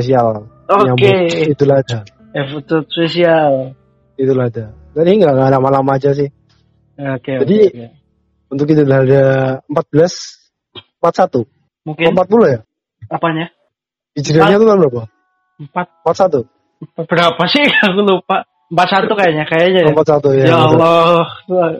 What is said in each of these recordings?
spesial Oke. nyambut Idul Adha. Episode spesial. Idul Adha. Jadi nggak nggak lama-lama aja sih. Oke. Jadi, oke. Untuk Idul Adha 14 41 mungkin 40 ya? apanya? Hijriahnya tahun berapa? Empat 41. berapa sih? Aku lupa. Empat satu kayaknya, kayaknya. ya. 41 ya. Ya Allah,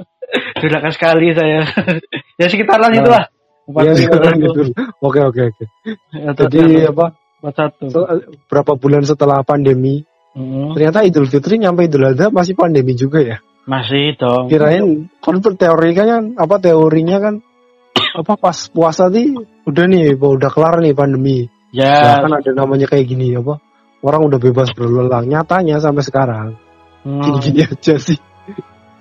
durhaka sekali saya. ya sekitaran Nah, itulah. Empat Iya, sekarang gitu. Oke, oke, oke. Ya, Jadi apa? Empat satu. se- berapa bulan setelah pandemi, Mm, ternyata Idul Fitri nyampe Idul Adha masih pandemi juga ya. Masih dong. Kirain kan teorinya kan apa teorinya kan apa pas puasa nih udah nih udah kelar nih pandemi. Ya, Ya. kan ada namanya kayak gini apa? Orang udah bebas berlelang. Nyatanya sampai sekarang mm. gini-gini aja sih.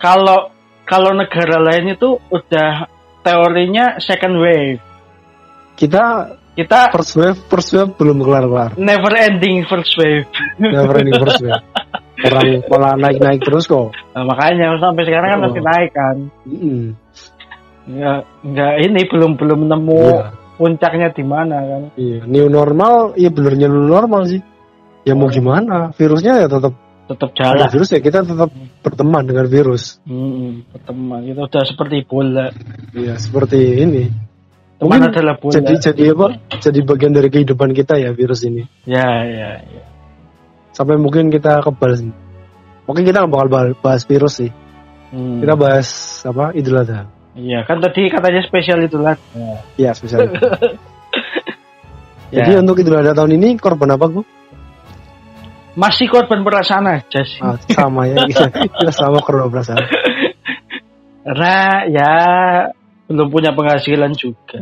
Kalau kalau negara lain itu udah teorinya second wave. Kita Kita first wave, first wave belum kelar-kelar. never ending first wave. Never ending first wave. Orang malah naik-naik terus kok. Nah, makanya sampai sekarang kan Oh. masih naik kan. Mm-mm. Nggak, nggak ini belum belum nemu Iya. puncaknya di mana kan. Iya, new normal, iya benernya new normal sih. Ya mau gimana? Virusnya ya tetap Tetap ada jalan. virus ya kita tetap berteman dengan virus. Hmm, teman itu udah seperti bola. Iya, seperti ini. Teman Mungkin adalah bola. Jadi jadi apa? Jadi bagian dari kehidupan kita ya virus ini. Ya, ya, ya. Sampai mungkin kita kebal. sih. Mungkin kita nggak bakal bahas, virus sih. Hmm. Kita bahas apa? Idul Adha. Iya, kan tadi katanya spesial itu lah. Iya, spesial. Ya. Jadi untuk Idul Adha tahun ini korban apa, Bu? Masih korban perasaan aja sih. Ah, sama ya, kita, kita sama korban perasaan. Karena ya belum punya penghasilan juga.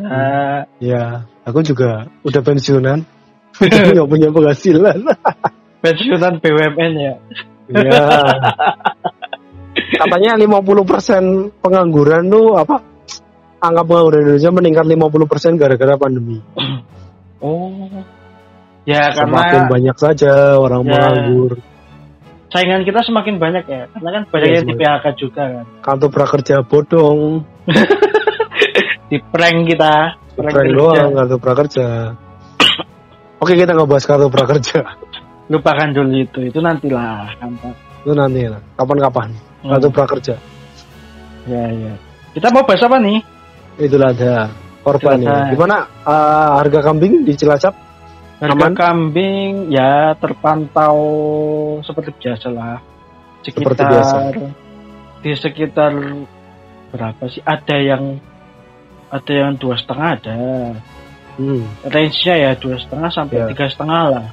Ya, aku juga udah pensiunan. Tapi nggak punya penghasilan. Pensiunan BUMN ya. Iya. Katanya 50% pengangguran tuh apa? Angka pengangguran Indonesia meningkat 50% gara-gara pandemi. Oh. Ya Semakin karena banyak saja orang Ya. menganggur. saingan kita semakin banyak ya. Karena kan banyak Iya, yang di PHK juga kan. Kartu prakerja bodong, Di prank kita. prank kerja. doang kartu prakerja. Oke kita nggak bahas kartu prakerja. Lupakan dulu itu. Itu nantilah. Itu nanti lah, kapan-kapan. Hmm. Kartu prakerja. Ya, ya. Kita mau bahas apa nih? Itulah ada korban ya. Gimana eh, harga kambing di Cilacap? Harga Aman? kambing ya terpantau seperti biasa lah. Sekitar, Seperti biasa. Di sekitar berapa sih? Ada yang ada yang dua setengah ada. Hmm, Range-nya ya dua setengah sampai Ya. tiga setengah lah.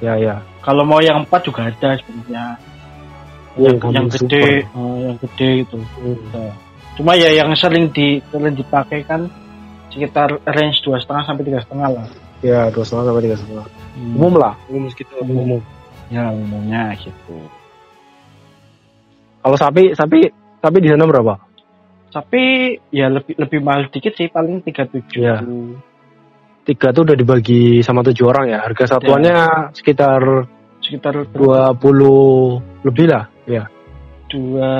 ya ya. Kalau mau yang empat juga ada sebenarnya. Oh, yang, yang gede, oh, yang gede itu. Hmm. Nah, Cuma ya yang sering di sering dipakai kan sekitar range dua setengah sampai tiga setengah lah. Ya dua setengah sampai tiga setengah. Hmm. Umum lah, umum segitu. Umum. Ya umumnya gitu. Kalau sapi, sapi, sapi di sana berapa? Tapi ya lebih lebih mahal dikit sih paling 37. Ya. Tiga tuh udah dibagi sama tujuh orang ya. Harga satuannya sekitar Sekitar dua puluh lebih lah. Ya, dua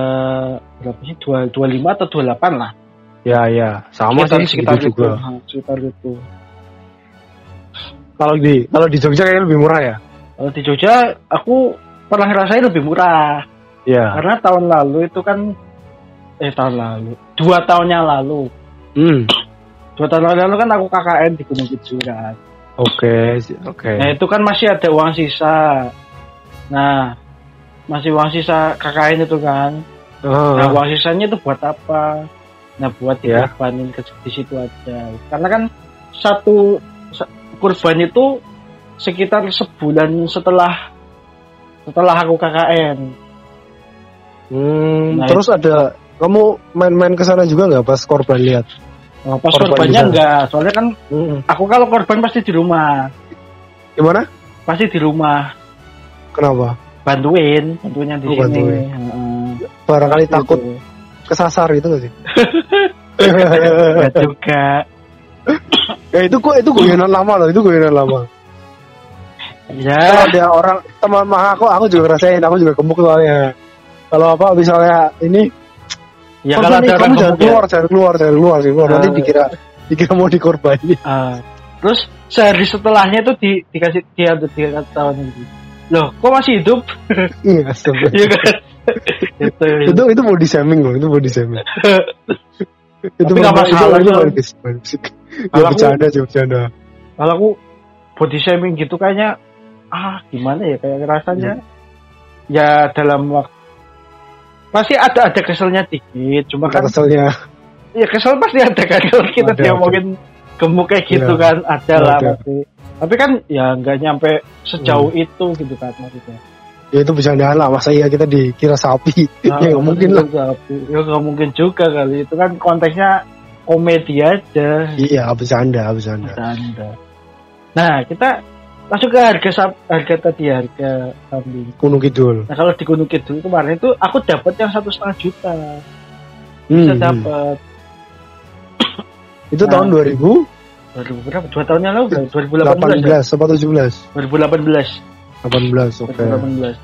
berapa sih? Dua dua lima atau dua delapan lah. ya, ya. Sama sekitar sih sekitar segitu itu. juga. Sekitar itu. Kalau di kalau di Jogja kayaknya lebih murah ya. Kalau di Jogja aku pernah ngerasain lebih murah. Ya. Karena tahun lalu itu kan eh tahun lalu dua tahunnya lalu Hmm. dua tahun lalu kan aku KKN di Gunung Kidul kan. Oke, oke. Nah itu kan masih ada uang sisa. Nah masih uang sisa KKN itu kan. Nah, Ah, uang sisanya itu buat apa? Nah, buat Ya. dikorbanin ke di situ aja. Karena kan satu sa- kurban itu sekitar sebulan setelah setelah aku KKN. Hmm, Nah, terus ada kamu main-main ke sana juga nggak pas korban lihat? Nah, pas Korban korbannya enggak, soalnya kan Hmm. aku kalau korban pasti di rumah, Gimana? pasti di rumah Kenapa? bantuin, bantuinnya di Oh, sini. bantuin. Heeh. Barangkali Gitu. takut kesasar gitu nggak sih? Enggak juga. ya itu kok itu guyonan lama loh, itu guyonan lama. Kalau Ya, ada orang teman mah aku, aku juga ngerasain, aku juga gemuk soalnya. Kalau apa misalnya ini, ya kalau ada orang jangan ya. keluar, jangan keluar, jangan keluar, jangan keluar. Nanti Ah. dikira dikira mau dikorbanin. Ah, terus sehari setelahnya itu di, dikasih dia untuk dia tahun itu loh kok masih hidup Iya, astaga. Iya kan itu itu itu body shaming loh, itu body shaming. itu nggak masalah, itu. Kalau Ya aku- bercanda sih bercanda. kalau aku body shaming gitu kayaknya ah gimana ya kayak rasanya ya dalam waktu pasti ada ada keselnya dikit cuma kan Keselnya. Ya kesel pasti ada kan kalau kita Ada, diomongin gemuk kayak gitu Iya. kan ada lah Ada. pasti. Tapi kan ya nggak nyampe sejauh itu gitu kan maksudnya. Ya itu bercandaan lah masa iya kita dikira sapi? Nah, ya nggak mungkin lah. tapi ya nggak mungkin juga kali. Itu kan konteksnya komedi aja. Iya bercanda bercanda bercanda nah kita masuk ke harga sap- harga tadi harga kambing. Gunung Kidul. Nah kalau di Gunung Kidul kemarin itu aku dapat yang satu setengah juta. Bisa Hmm, dapat. Itu Nah. tahun 2018 baru berapa? Dua tahun yang lalu kan? 2018 ya? atau 17 2018 18 oke. 2018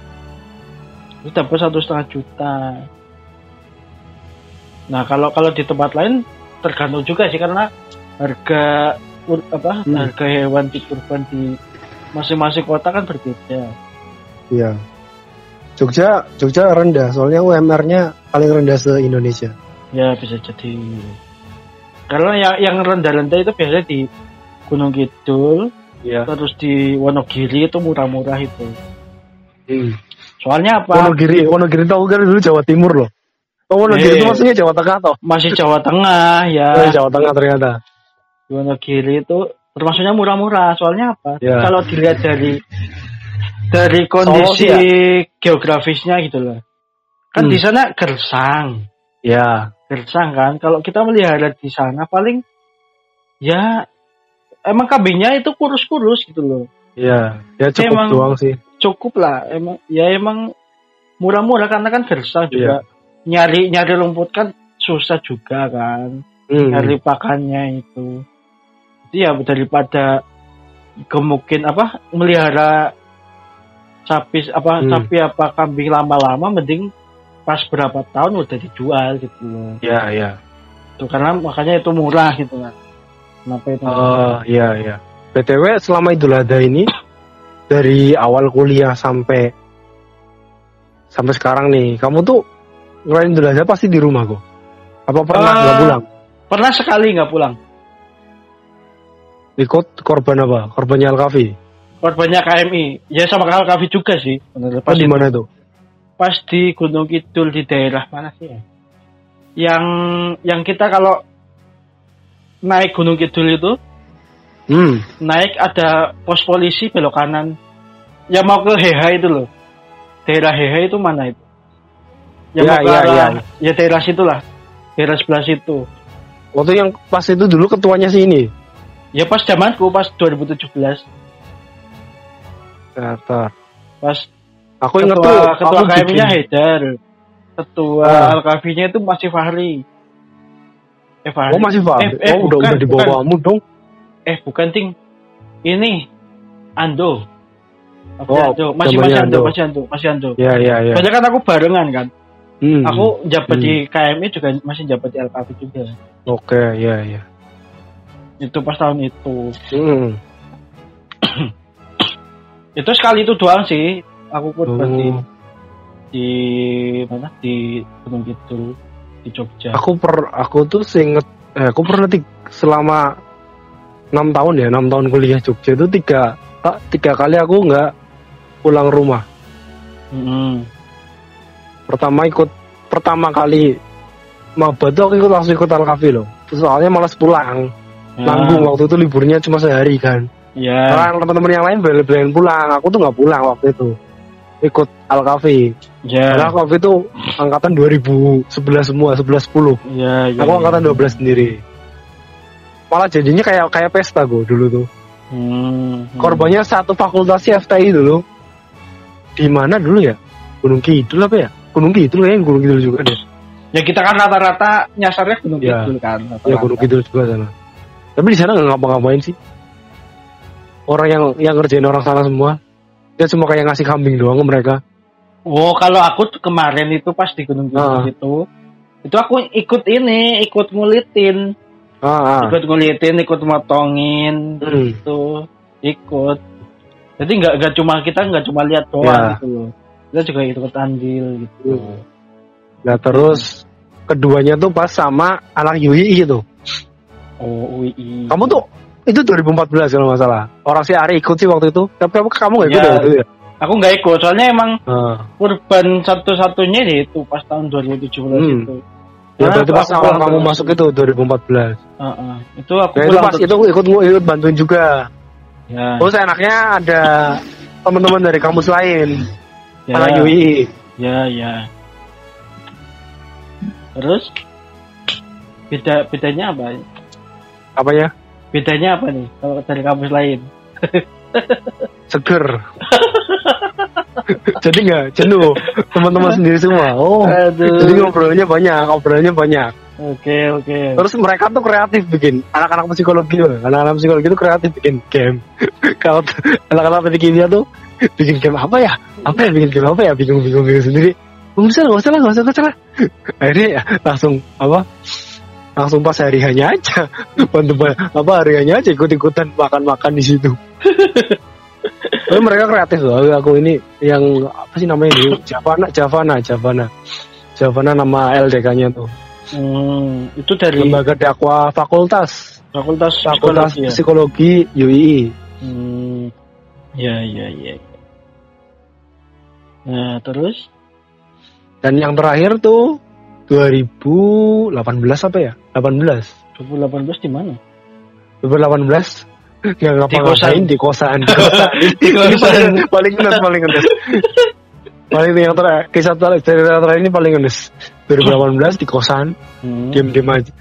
itu dapat satu setengah juta. Nah kalau kalau di tempat lain tergantung juga sih karena harga apa Hmm. harga hewan di kurban di masing-masing kota kan berbeda. Iya. Jogja Jogja rendah soalnya UMR-nya paling rendah se Indonesia ya bisa jadi. Karena yang yang rendah-rendah itu biasanya di Gunung Kidul iya. terus di Wonogiri itu murah-murah itu. Hmm. soalnya apa? Wonogiri Wonogiri tahu kan dulu Jawa Timur loh. Oh Wonogiri Eh. itu maksudnya Jawa Tengah toh? Masih Jawa Tengah ya. Eh, Jawa Tengah ternyata. Wonogiri itu termasuknya murah-murah. Soalnya apa? Ya. Kalau dilihat dari dari kondisi ya? geografisnya gitu loh. Kan Hmm. di sana gersang, ya gersang kan. Kalau kita melihara di sana paling ya emang kambingnya itu kurus-kurus gitu loh. ya ya cukup Emang- doang sih Cukup lah. Emang ya emang murah-murah karena kan gersang juga. Nyari nyari rumput kan susah juga kan. Hmm. nyari pakannya itu. Jadi ya daripada kemukin apa melihara sapi apa Hmm. sapi apa kambing lama-lama mending pas berapa tahun udah dijual gitu ya ya Tuh karena makanya itu murah gitu kan. Kenapa itu? Oh iya iya. BTW selama Idul Adha ini dari awal kuliah sampai sampai sekarang nih, kamu tuh ngerayain Idul Adha pasti di rumah kok. Apa pernah Eh, nggak pulang? Pernah sekali nggak pulang. Ikut korban apa? Korbannya Alkafi. Korbannya KMI. Ya sama Kal Kafi juga sih. Pas Pas, di mana itu? pas di Gunung Kidul di daerah mana sih ya? Yang yang kita kalau naik Gunung Kidul itu Hmm. naik ada pos polisi belok kanan yang mau ke Heha itu loh daerah Heha itu mana itu yang Ya, mau ke ya, arah ya. ya daerah situ lah daerah sebelah situ Waktu yang pas itu dulu ketuanya sih ini. Ya pas zamanku pas 2017 Ternyata. pas Aku inget ketua tuh. ketua aku KM-nya Haidar ketua Ah. Al-Kafinya itu masih Fahri eh Fahri Oh masih Pak? eh, eh, oh udah bukan, udah di bukan. bawahmu dong. eh bukan ting ini Ando Masih Oh, Ando. masih masih Ando, Ando. masih Ando, masih Ando. Ya ya ya. Soalnya kan aku barengan kan. Hmm. Aku jabat Hmm. di KMI juga masih jabat di LKP juga. Oke ya ya. Itu pas tahun itu. Hmm. Itu sekali itu doang sih. Aku kurban di, Oh. di mana di Gunung Kidul di Jogja. aku per aku tuh seinget eh, aku pernah tik, selama enam tahun ya enam tahun kuliah Jogja itu tiga tak tiga kali aku nggak pulang rumah Mm-mm. pertama ikut pertama kali maba tuh aku ikut langsung ikut Alkafi loh soalnya malas pulang Ya, nanggung waktu itu liburnya cuma sehari kan Ya. orang teman-teman yang lain bela-belain pulang aku tuh nggak pulang waktu itu ikut Alkafi Ya. karena Alkafi itu angkatan 2011 semua 11 10 Ya, ya. aku ya. angkatan 12 sendiri malah jadinya kayak kayak pesta gue dulu tuh Hmm, hmm. korbannya satu fakultasnya FTI dulu di mana dulu ya Gunung Kidul apa ya Gunung Kidul ya Gunung Kidul juga deh Ya kita kan rata-rata nyasarnya Gunung Ya. Kidul kan. ya rata-rata. Gunung Kidul juga sana tapi di sana nggak ngapa-ngapain sih orang yang yang ngerjain orang sana semua dia cuma kayak ngasih kambing doang ke mereka Oh, kalau aku kemarin itu pas di Gunung Kidul Ah. itu, itu aku ikut ini, ikut ngulitin. Ah, ah. ikut ngulitin ikut motongin Hmm. gitu ikut jadi nggak nggak cuma kita nggak cuma lihat doang Ya. gitu loh kita juga ikut andil gitu. Nah terus keduanya tuh pas sama anak UI itu. Oh UI Kamu tuh itu 2014 kalau nggak salah. Orang si Ari ikut sih waktu itu. Tapi kamu kamu nggak ikut Ya. ya waktu itu ya? aku nggak ikut soalnya emang Ah. kurban satu-satunya itu pas tahun 2017 Hmm. itu Ya berarti pas awal kamu masuk itu 2014. Heeh. itu aku Nah itu pas itu ikut ikut bantuin juga. ya, Terus enaknya ada teman-teman dari kampus lain, ya, anak UI. ya ya terus beda bedanya apa Apa ya? bedanya apa nih kalau dari kampus lain Seger. Jadi nggak jenuh teman-teman sendiri semua. Oh, Aduh. jadi ngobrolnya banyak, ngobrolnya banyak. oke oke Terus mereka tuh kreatif bikin anak-anak psikologi, loh. anak-anak psikologi itu kreatif bikin game. Kalau anak-anak tadi kimia tuh bikin game apa ya? Apa ya bikin game apa ya? Bingung-bingung bingung sendiri. Nggak usah, nggak usah lah, nggak usah, nggak usah lah. Akhirnya ya, langsung apa? Langsung pas hari hanya aja, ba- apa hari hanya aja ikut-ikutan makan-makan di situ. Tapi mereka kreatif loh. Aku- ini yang apa sih namanya dulu? Javana, Javana, Javana. Javana nama LDK-nya tuh. Hmm, itu dari Lembaga dakwah fakultas fakultas fakultas psikologi ya? psikologi UII. Hmm, ya ya ya. Nah terus Dan yang terakhir tuh 2018 apa ya? 18. 2018 di mana? 2018 nggak ngapa-ngapain di kosan. Di kosan. Di kosan. Ini paling paling ngenes paling ngenes. paling yang terakhir kisah terakhir cerita terakhir ini paling ngenes. 2018 di kosan, Hmm. diam-diam aja.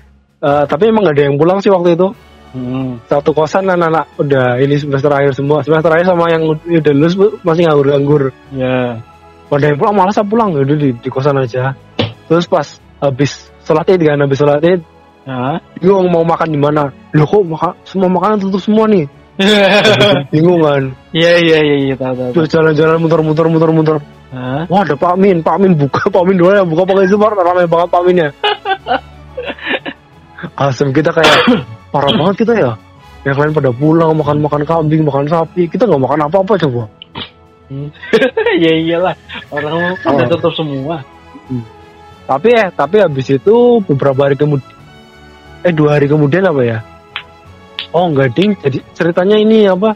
Eh, tapi emang gak ada yang pulang sih waktu itu. Hmm. Satu kosan anak-anak udah ini semester akhir semua. Semester akhir sama yang udah lulus masih nganggur-nganggur. Ya. pada yang pulang malas pulang udah di, di kosan aja terus pas habis sholat id kan habis sholat id bingung mau makan di mana. Loh kok maka, semua makanan tutup semua nih? Bingung kan? Iya iya iya iya tahu tahu. terus jalan-jalan muter-muter muter-muter. Wah ada Pak Min Pak Min buka Pak Min doang yang buka pakai Zumar ramai banget Pak Minnya. Asem kita kayak parah banget kita ya. Yang lain pada pulang makan makan kambing makan sapi. Kita nggak makan apa apa coba ya iyalah orang Oh. tutup semua. Tapi eh, tapi habis itu beberapa hari kemudian, eh dua hari kemudian apa ya? Oh enggak ding, jadi ceritanya ini apa?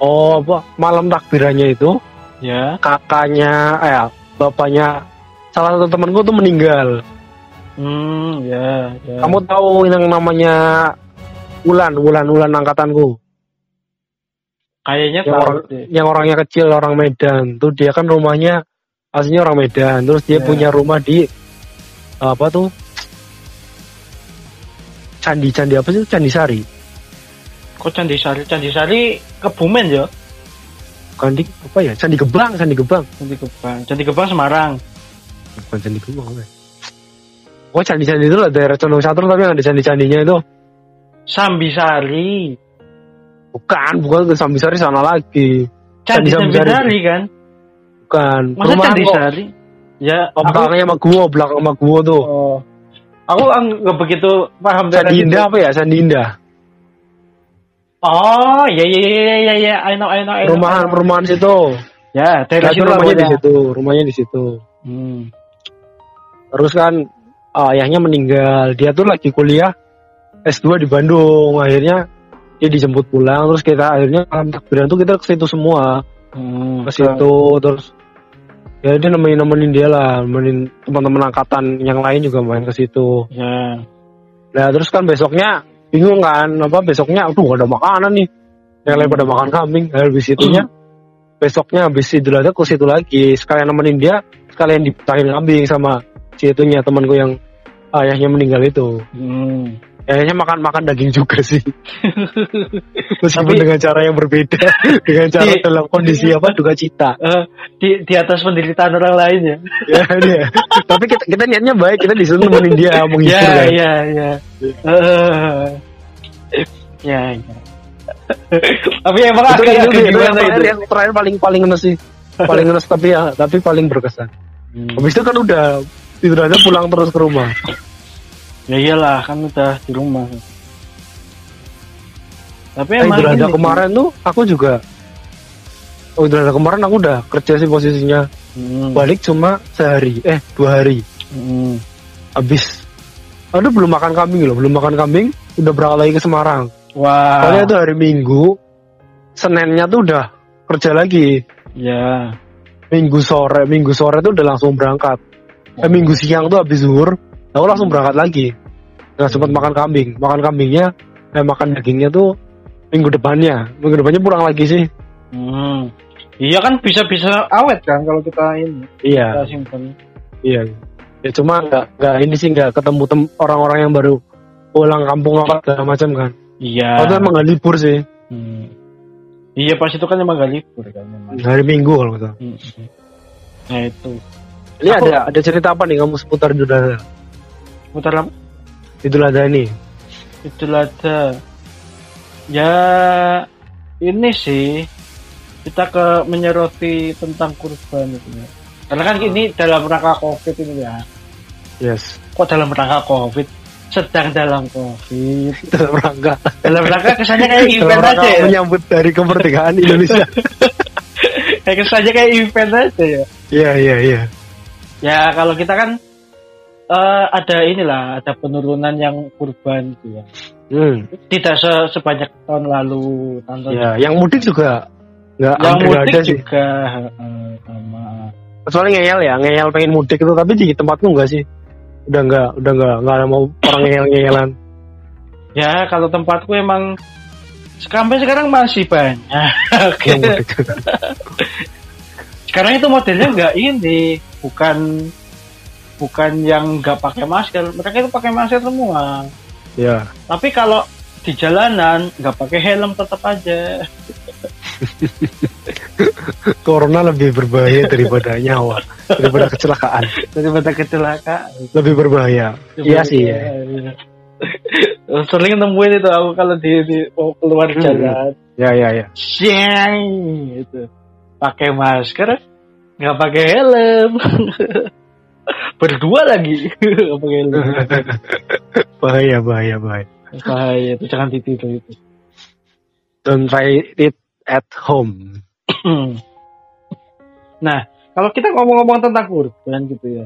Oh apa? Malam takbirannya itu Ya. kakaknya, eh bapaknya salah satu temanku tuh meninggal. Hmm ya ya. Kamu tahu yang namanya Ulan, Ulan, Ulan angkatanku. kayaknya Yang, orang, deh. yang orangnya kecil, orang Medan. Tuh dia kan rumahnya aslinya orang Medan. Terus dia Ya. punya rumah di apa tuh? Candi, candi apa sih? Candi Sari. Kok Candi Sari? Candi Sari Kebumen ya? Bukan di apa ya? Candi Gebang, Candi Gebang. Candi Gebang. Candi Gebang Semarang. Bukan Candi Gebang ya? Oh candi-candi itu lah daerah Condong Satru tapi yang ada candi-candinya itu. Sambisari. Bukan, bukan ke Sambisari sana lagi. Candi Candi Sambisari. Sambisari kan? Bukan. Masa Candi kok. Sari? Ya, aku, belakangnya sama gua, belakang sama gua tuh. oh, aku nggak begitu paham situ. Indah apa ya? Candi Indah. Oh, ya ya ya ya ya ya, I know I know. I know. Perumahan, perumahan situ. Ya, Nah, situ rumahnya di situ, rumahnya di situ. Hmm. Terus kan ah, ayahnya meninggal, dia tuh lagi kuliah S2 di Bandung. Akhirnya dia dijemput pulang, terus kita akhirnya malam takbiran tuh kita ke situ semua, Hmm. ke situ terus ya dia nemenin nemenin dia lah, nemenin teman-teman angkatan yang lain juga main ke situ. Ya. Nah terus kan besoknya bingung kan, apa besoknya, aduh gak ada makanan nih, yang lain pada makan kambing, Nah, habis itunya besoknya habis idul adha ke situ lagi, sekalian nemenin dia, sekalian diputarin kambing sama si itunya temanku yang ayahnya meninggal itu. Hmm. Kayaknya makan makan daging juga sih, meskipun Tapi- dengan cara yang berbeda, dengan cara Di- dalam kondisi apa duka cita. Eh, di di atas penderitaan orang lain ya. ya. Tapi kita kita niatnya baik, kita disuruh nemenin dia menghibur Ya kan. ya ya. Eh. Ya ya. Tapi emang itu, agak itu, agak itu, yang gimana terakhir, itu? yang terakhir paling paling ngenes sih paling ngenes tapi ya tapi paling berkesan Hmm. habis itu kan udah tidur aja pulang terus ke rumah Ya iyalah kan udah di rumah. Tapi Eh, emang Adha ini- kemarin tuh aku juga. Oh, Idul Adha kemarin aku udah kerja sih posisinya. Hmm, balik cuma sehari. Eh dua hari. Hmm. habis. Aduh belum makan kambing loh. Belum makan kambing udah berangkat lagi ke Semarang. Wah. soalnya itu hari Minggu Seninnya tuh udah kerja lagi. Ya. Minggu sore Minggu sore tuh udah langsung berangkat. Eh, Minggu siang tuh habis zuhur aku langsung berangkat lagi nggak sempat makan kambing makan kambingnya eh makan dagingnya tuh minggu depannya minggu depannya pulang lagi sih Hmm. Iya kan bisa-bisa awet kan kalau kita ini iya kita simpen. Iya. Ya cuma nggak nggak ini sih nggak ketemu tem orang-orang yang baru pulang kampung apa segala macam kan. Iya. Atau emang nggak libur sih Hmm. Iya pas itu kan emang gak libur kan memang. hari Minggu kalau salah. Hmm. Nah itu. Ini Aku- ada ada cerita apa nih kamu seputar Idul Putar apa? Idul Adha ini. Idul Adha. Ya ini sih kita ke menyoroti tentang kurban itu ya. Karena kan ini dalam rangka covid ini ya. Yes. Kok dalam rangka covid? Sedang dalam covid. Dalam rangka Dalam rangka kesannya kayak dalam event rangka aja ya. menyambut dari kemerdekaan Indonesia. Kayak kesannya kayak event aja ya. Iya iya iya. Ya kalau kita kan eh, ada inilah ada penurunan yang kurban gitu ya. Hmm. Tidak se- sebanyak tahun lalu tahun Ya, yang mudik juga nggak yang mudik ada sih. juga eh, sama Kecuali ngeyel ya, ngeyel pengen mudik itu tapi di tempatku enggak sih. Udah nggak, udah nggak, nggak ada mau orang ngeyel-ngeyelan. ya kalau tempatku emang sampai sekarang masih banyak. yang mudik. sekarang itu modelnya nggak ini bukan bukan yang nggak pakai masker mereka itu pakai masker semua ya. tapi kalau di jalanan nggak pakai helm tetap aja Corona lebih berbahaya daripada nyawa, daripada kecelakaan. daripada kecelakaan Lebih berbahaya. Iya sih. Ya. sering nemuin itu aku kalau di, di mau keluar Hmm. jalan ya, ya, ya. siang itu pakai masker nggak pakai helm berdua lagi. Bahaya, bahaya, bahaya. bahaya itu jangan ditiru itu. Don't try it at home. nah kalau kita ngomong-ngomong tentang kurban gitu ya.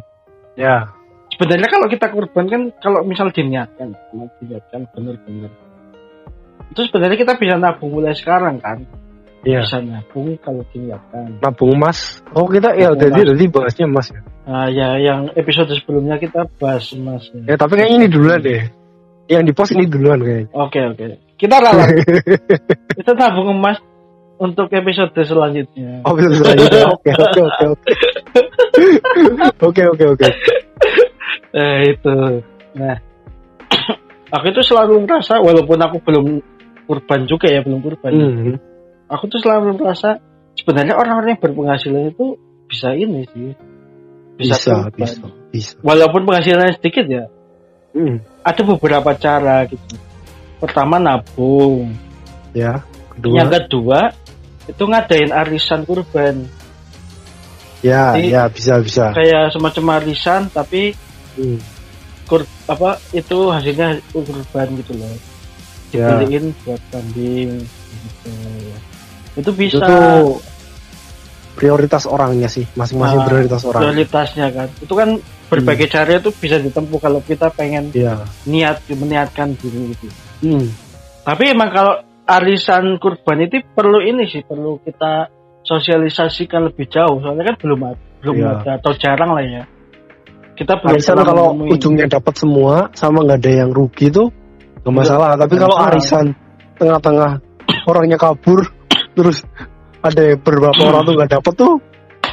Ya, sebenarnya kalau kita kurban kan kalau misal diniatkan diniatkan bener-bener itu sebenarnya kita bisa nabung mulai sekarang kan ya. bisa nabung kalau diniatkan Nabung emas. Oh kita ya Nabung jadi jadi bahasnya emas ya. nah ya yang episode sebelumnya kita bahas emas Ya tapi kayaknya ini duluan deh. Yang di post ini duluan kayaknya. oke oke kita ralat kita tabung emas untuk episode selanjutnya Oh bisa selanjutnya. Oke oke oke oke. Oke oke oke. eh itu nah aku itu selalu merasa walaupun aku belum kurban juga ya belum kurban Hmm. Aku tuh selalu merasa sebenarnya orang-orang yang berpenghasilan itu bisa ini sih bisa, Bisa bisa bisa. walaupun penghasilannya sedikit ya Hmm. ada beberapa cara gitu pertama nabung Ya. Kedua. yang kedua itu ngadain arisan kurban Ya Jadi- ya bisa bisa. kayak semacam arisan tapi Hmm. kur apa itu hasilnya kurban gitu loh Ya. dibeliin buat kambing gitu itu Itu bisa tuh prioritas orangnya sih, masing-masing Ah, prioritas orang. prioritasnya kan itu kan berbagai cara itu bisa ditempuh kalau kita pengen Iya. niat meniatkan diri gitu Hmm. tapi emang kalau arisan kurban itu perlu ini sih perlu kita sosialisasikan lebih jauh soalnya kan belum ada, belum Iya. ada atau jarang lah ya kita belum Arisan kalau menemui. ujungnya dapat semua sama nggak ada yang rugi tuh nggak masalah. Tapi kalau arisan tengah-tengah orangnya kabur terus ada beberapa orang tuh nggak dapet tuh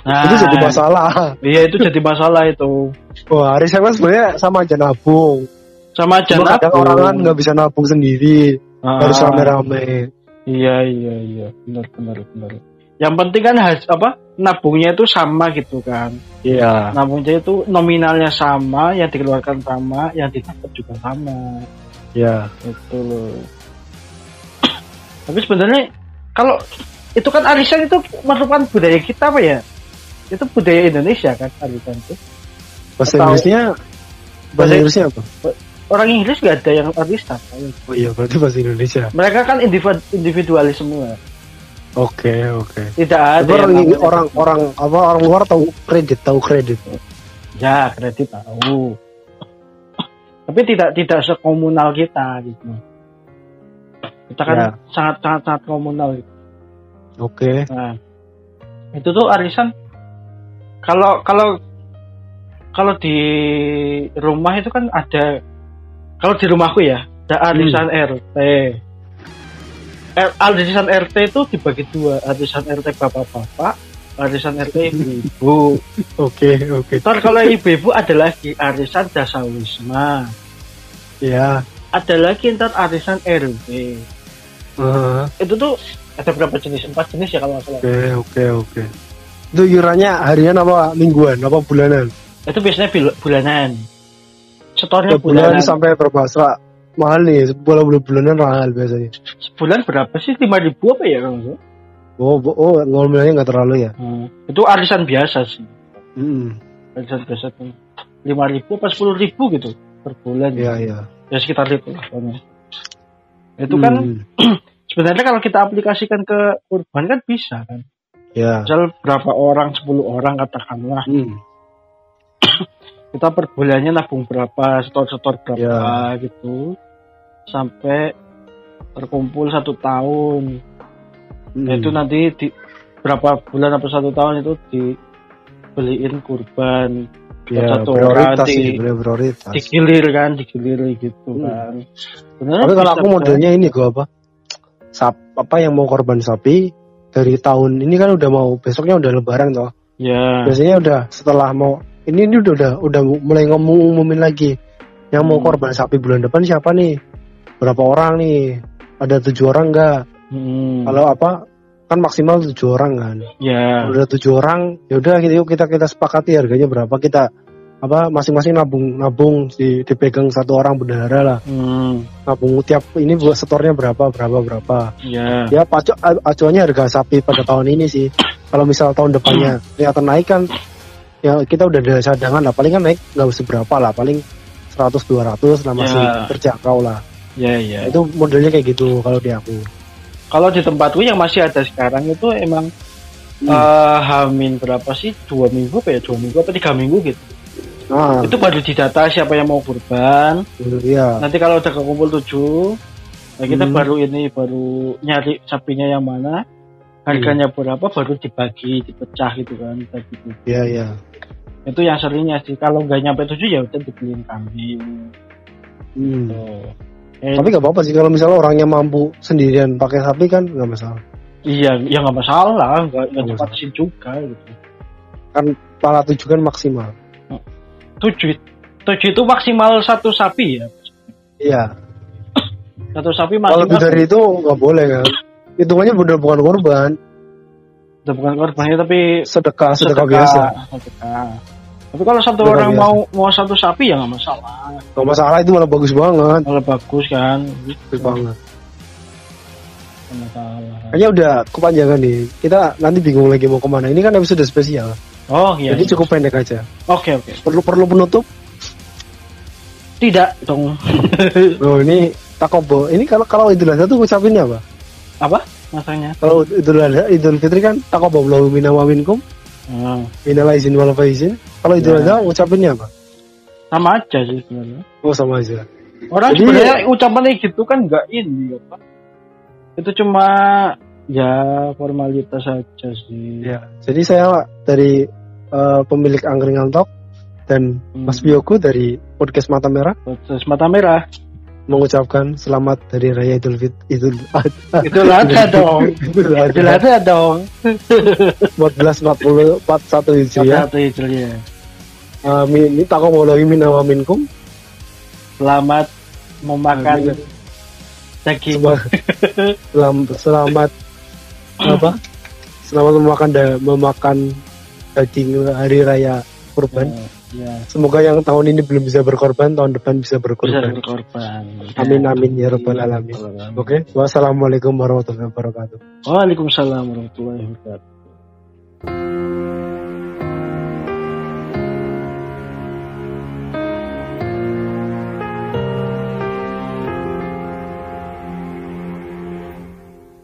nah, itu jadi masalah. iya itu jadi masalah itu Wah arisan kan sebenarnya sama aja nabung. sama aja Cuma kadang nabung. orang kan nggak bisa nabung sendiri, Ah, harus rame-rame. iya iya iya benar benar benar yang penting kan has, apa nabungnya itu sama gitu kan Iya. nabungnya itu nominalnya sama yang dikeluarkan sama yang didapat juga sama Iya. itu loh tapi sebenarnya kalau itu kan arisan itu merupakan budaya kita apa ya itu budaya Indonesia kan arisan itu Bahasa Atau- Inggrisnya bahasa Inggrisnya apa? orang Inggris nggak ada yang arisan. Oh iya, berarti bahasa Indonesia. Mereka kan individu, individualis semua. Oke, oke. Tidak ada orang yang orang orang apa orang luar tahu kredit, tahu kredit. ya kredit tahu. Tapi tidak tidak sekomunal kita gitu. Kita kan Ya. sangat sangat sangat komunal. Gitu. Oke. Nah, itu tuh arisan kalau kalau kalau di rumah itu kan ada kalau di rumahku ya ada arisan RT. Er, arisan RT itu dibagi dua, arisan RT bapak-bapak, arisan RT ibu-ibu. Oke, oke. Ntar kalau ibu-ibu ada lagi arisan dasawisma, Ya. ada lagi ntar arisan RW. Heeh. Itu tuh ada berapa jenis? Empat jenis ya kalau nggak salah. Oke, oke, oke. Itu iurannya harian apa mingguan, apa bulanan? itu biasanya bulanan setornya bulan bulanan sampai berapa? Serak mahal nih, bulan bulan bulanan mahal biasanya. sebulan berapa sih lima ribu apa ya kalau? Oh, oh, ngomongnya nggak terlalu ya? Hmm. itu arisan biasa sih Hmm. arisan biasa tuh lima ribu apa sepuluh ribu gitu per bulan Iya, iya. ya sekitar itu lah pokoknya. Itu kan Hmm. sebenarnya kalau kita aplikasikan ke kurban kan bisa kan Ya. misal berapa orang 10 orang katakanlah Hmm. kita per bulannya nabung berapa setor-setor berapa Ya. gitu sampai terkumpul satu tahun Hmm. Itu nanti di berapa bulan atau satu tahun itu dibeliin kurban ya, satu prioritas sih, prioritas. digilir kan digilir gitu Hmm. kan Sebenarnya Tapi kalau aku modelnya ini gua apa? Sap, apa yang mau korban sapi dari tahun ini kan udah mau besoknya udah lebaran toh. ya Biasanya udah setelah mau ini ini udah udah, udah mulai ngomong umumin lagi. Yang mau Hmm. korban sapi bulan depan siapa nih? Berapa orang nih? Ada tujuh orang enggak? hmm, Kalau apa? Kan maksimal tujuh orang kan. ya. Kalau udah tujuh orang, ya udah kita yuk kita kita sepakati harganya berapa kita apa masing-masing nabung nabung di, dipegang satu orang bendahara lah. Hmm, nabung tiap ini buat setornya berapa berapa berapa. Ya. Ya pacu, acuannya harga sapi pada tahun ini sih. Kalau misal tahun depannya ternyata naik kan ya kita udah ada cadangan lah. Paling kan naik nggak seberapa lah. Paling 100 200 lah masih Ya. terjangkau lah. Ya ya. Itu modelnya kayak gitu kalau di aku kalau di tempatku yang masih ada sekarang itu emang Hmm. eh, hamin berapa sih dua minggu apa ya dua minggu apa tiga minggu gitu nah itu baru didata siapa yang mau kurban dia nanti kalau udah kekumpul tujuh nah kita Hmm. baru ini baru nyari sapinya yang mana harganya berapa baru dibagi dipecah gitu kan dibagi tujuh. ya ya itu yang seringnya sih kalau nggak nyampe tujuh ya udah dibeliin kambing Hmm. Tuh. Eh, tapi nggak apa-apa sih kalau misalnya orangnya mampu sendirian pakai sapi kan nggak masalah. Iya ya nggak masalah nggak dipatasin juga gitu. Pala tujuh kan maksimal. Tujuh tujuh itu maksimal satu sapi ya? Iya. Satu sapi kalau maksimal lebih dari itu nggak boleh kan? Hitungannya bener bukan korban. Udah bukan korbannya tapi sedekah sedekah, biasa. sedekah. Tapi kalau satu Sedekah orang biasa. mau mau satu sapi ya nggak masalah. Nggak masalah itu malah bagus banget. Kalau bagus kan. Bagus banget. Kayaknya udah kepanjangan nih. Kita nanti bingung lagi mau ke mana. Ini kan episode spesial. Oh iya jadi cukup pendek aja. Oke oke. Perlu perlu penutup? Tidak dong. Oh ini takobo ini kalau kalau idul adha tuh ngucapinnya apa? Apa masanya kalau idul adha idul fitri kan takobo belum minna wa minkum Hmm, minal izin wal faizin kalau idul Ya. adha ngucapinnya apa? Sama aja sih sebenarnya. Oh sama aja. Orang Jadi- sebenarnya ucapannya gitu kan nggak ini apa itu cuma ya formalitas saja sih. Ya. Jadi saya dari eh, pemilik angkringan talk dan Hmm. Mas Biyoku dari podcast Mata Merah. Terus mata merah mengucapkan selamat dari Raya Idul Fit Idul Adha itu ada dong Idul Adha dong 1440 41 Hijriah. satu hijriah Amin. Ini tako mau lagi minna wa minkum. selamat memakan daging Selamat, selam- selamat apa? Selamat memakan da- memakan daging hari raya kurban. Ya Semoga yang tahun ini belum bisa berkorban, tahun depan bisa bisa berkorban. berkorban Amin amin ya rabbal alamin. Oke, wassalamualaikum warahmatullahi wabarakatuh. Waalaikumsalam warahmatullahi wabarakatuh